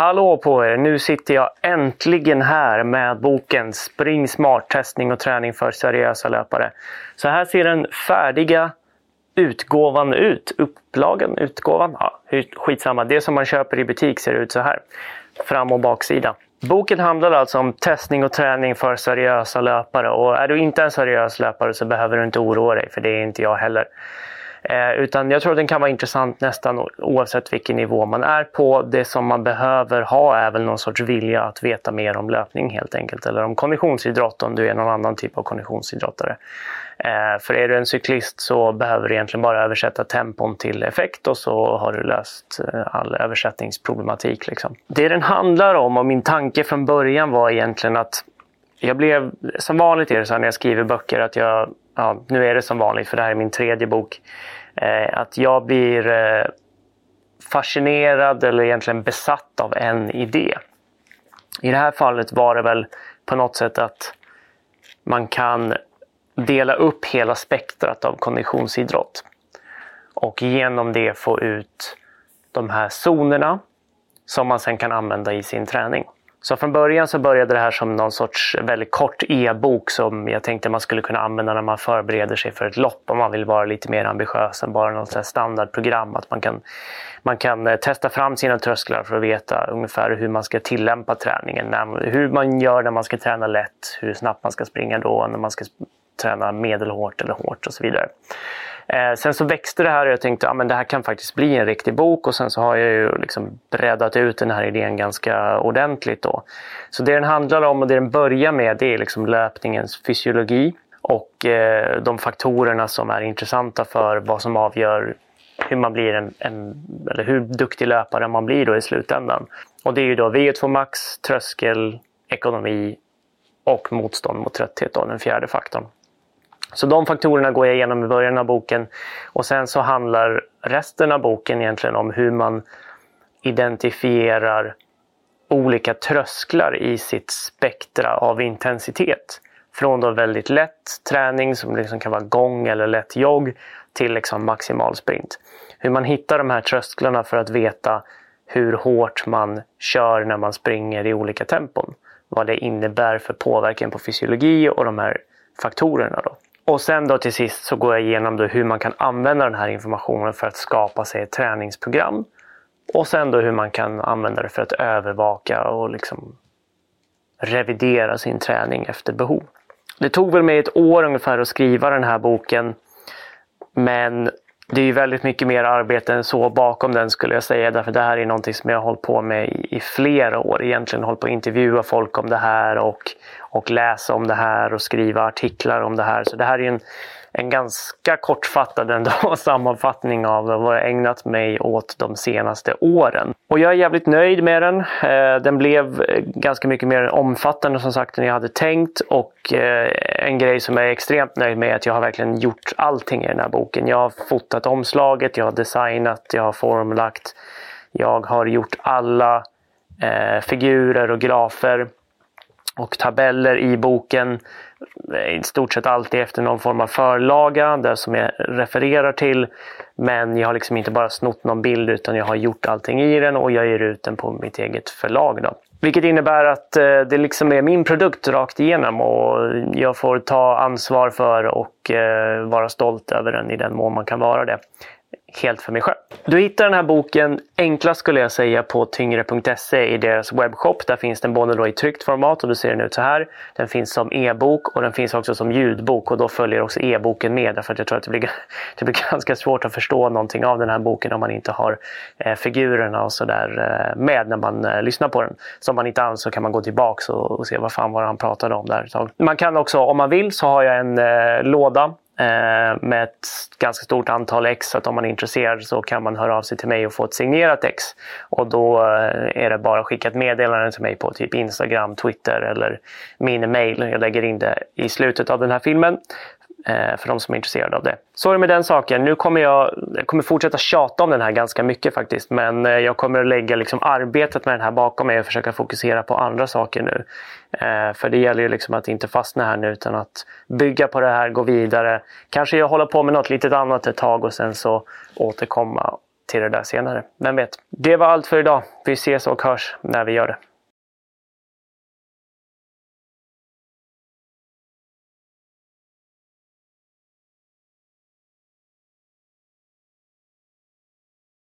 Hallå på er! Nu sitter jag äntligen här med boken Spring Smart testning och träning för seriösa löpare. Så här ser den färdiga utgåvan ut. Upplagan, utgåvan, ja, skitsamma. Det som man köper i butik ser ut så här. Fram och baksida. Boken handlar alltså om testning och träning för seriösa löpare. Och är du inte en seriös löpare så behöver du inte oroa dig, för det är inte jag heller. Eh, utan jag tror att den kan vara intressant nästan oavsett vilken nivå man är på. Det som man behöver ha är väl någon sorts vilja att veta mer om löpning helt enkelt. Eller om konditionsidrott om du är någon annan typ av konditionsidrottare. Eh, för är du en cyklist så behöver du egentligen bara översätta tempon till effekt och så har du löst eh, all översättningsproblematik. Liksom. Det den handlar om och min tanke från början var egentligen att jag blev, som vanligt är det så när jag skriver böcker att jag ja, nu är det som vanligt för det här är min tredje bok, Eh, att jag blir eh, fascinerad eller egentligen besatt av en idé. I det här fallet var det väl på något sätt att man kan dela upp hela spektrat av konditionsidrott och genom det få ut de här zonerna som man sen kan använda i sin träning. Så från början så började det här som någon sorts väldigt kort e-bok som jag tänkte man skulle kunna använda när man förbereder sig för ett lopp om man vill vara lite mer ambitiös än bara något standardprogram. Att man kan, man kan eh, testa fram sina trösklar för att veta ungefär hur man ska tillämpa träningen. Hur man gör när man ska träna lätt, hur snabbt man ska springa då, när man ska träna medelhårt eller hårt och så vidare. Eh, sen så växte det här och jag tänkte att ah, det här kan faktiskt bli en riktig bok och sen så har jag ju liksom breddat ut den här idén ganska ordentligt. Då. Så det den handlar om och det den börjar med det är liksom löpningens fysiologi och eh, de faktorerna som är intressanta för vad som avgör hur man blir en, en, eller hur duktig löpare man blir då i slutändan. Och det är ju då VO2 max, tröskel, ekonomi och motstånd mot trötthet, då, den fjärde faktorn. Så de faktorerna går jag igenom i början av boken och sen så handlar resten av boken egentligen om hur man identifierar olika trösklar i sitt spektra av intensitet. Från då väldigt lätt träning som liksom kan vara gång eller lätt jogg till liksom maximal sprint. Hur man hittar de här trösklarna för att veta hur hårt man kör när man springer i olika tempon. Vad det innebär för påverkan på fysiologi och de här faktorerna. Då. Och sen då till sist så går jag igenom då hur man kan använda den här informationen för att skapa sig ett träningsprogram. Och sen då hur man kan använda det för att övervaka och liksom revidera sin träning efter behov. Det tog väl mig ett år ungefär att skriva den här boken. Men det är ju väldigt mycket mer arbete än så bakom den skulle jag säga. Därför det här är någonting som jag har hållit på med i, i flera år. Egentligen hållit på att intervjua folk om det här och, och läsa om det här och skriva artiklar om det här. Så det här är en, en ganska kortfattad ändå sammanfattning av vad jag ägnat mig åt de senaste åren. Och jag är jävligt nöjd med den. Eh, den blev eh, ganska mycket mer omfattande som sagt än jag hade tänkt och eh, en grej som jag är extremt nöjd med är att jag har verkligen gjort allting i den här boken. Jag har fotat omslaget, jag har designat, jag har formlagt, jag har gjort alla figurer och grafer och tabeller i boken eh, i stort sett alltid efter någon form av förlaga där som jag refererar till. Men jag har liksom inte bara snott någon bild utan jag har gjort allting i den och jag ger ut den på mitt eget förlag. Då. Vilket innebär att eh, det liksom är min produkt rakt igenom och jag får ta ansvar för och eh, vara stolt över den i den mån man kan vara det helt för mig själv. Du hittar den här boken enklast skulle jag säga på tyngre.se i deras webbshop. Där finns den både då i tryckt format och du ser den ut så här. Den finns som e-bok och den finns också som ljudbok och då följer också e-boken med därför att jag tror att det blir, det blir ganska svårt att förstå någonting av den här boken om man inte har eh, figurerna och sådär eh, med när man eh, lyssnar på den. Så om man inte alls så kan man gå tillbaks och, och se vad fan var han pratade om där. Man kan också, om man vill, så har jag en eh, låda Eh, med ett ganska stort antal ex. Så att om man är intresserad så kan man höra av sig till mig och få ett signerat ex. Och då eh, är det bara att skicka ett meddelande till mig på typ Instagram, Twitter eller min mail. Jag lägger in det i slutet av den här filmen. Eh, för de som är intresserade av det. Så är det med den saken. Nu kommer jag, jag kommer fortsätta tjata om den här ganska mycket faktiskt. Men eh, jag kommer att lägga liksom arbetet med den här bakom mig och försöka fokusera på andra saker nu. Eh, för det gäller ju liksom att inte fastna här nu utan att bygga på det här, gå vidare. Kanske jag håller på med något litet annat ett tag och sen så återkomma till det där senare. Vem vet? Det var allt för idag. Vi ses och hörs när vi gör det.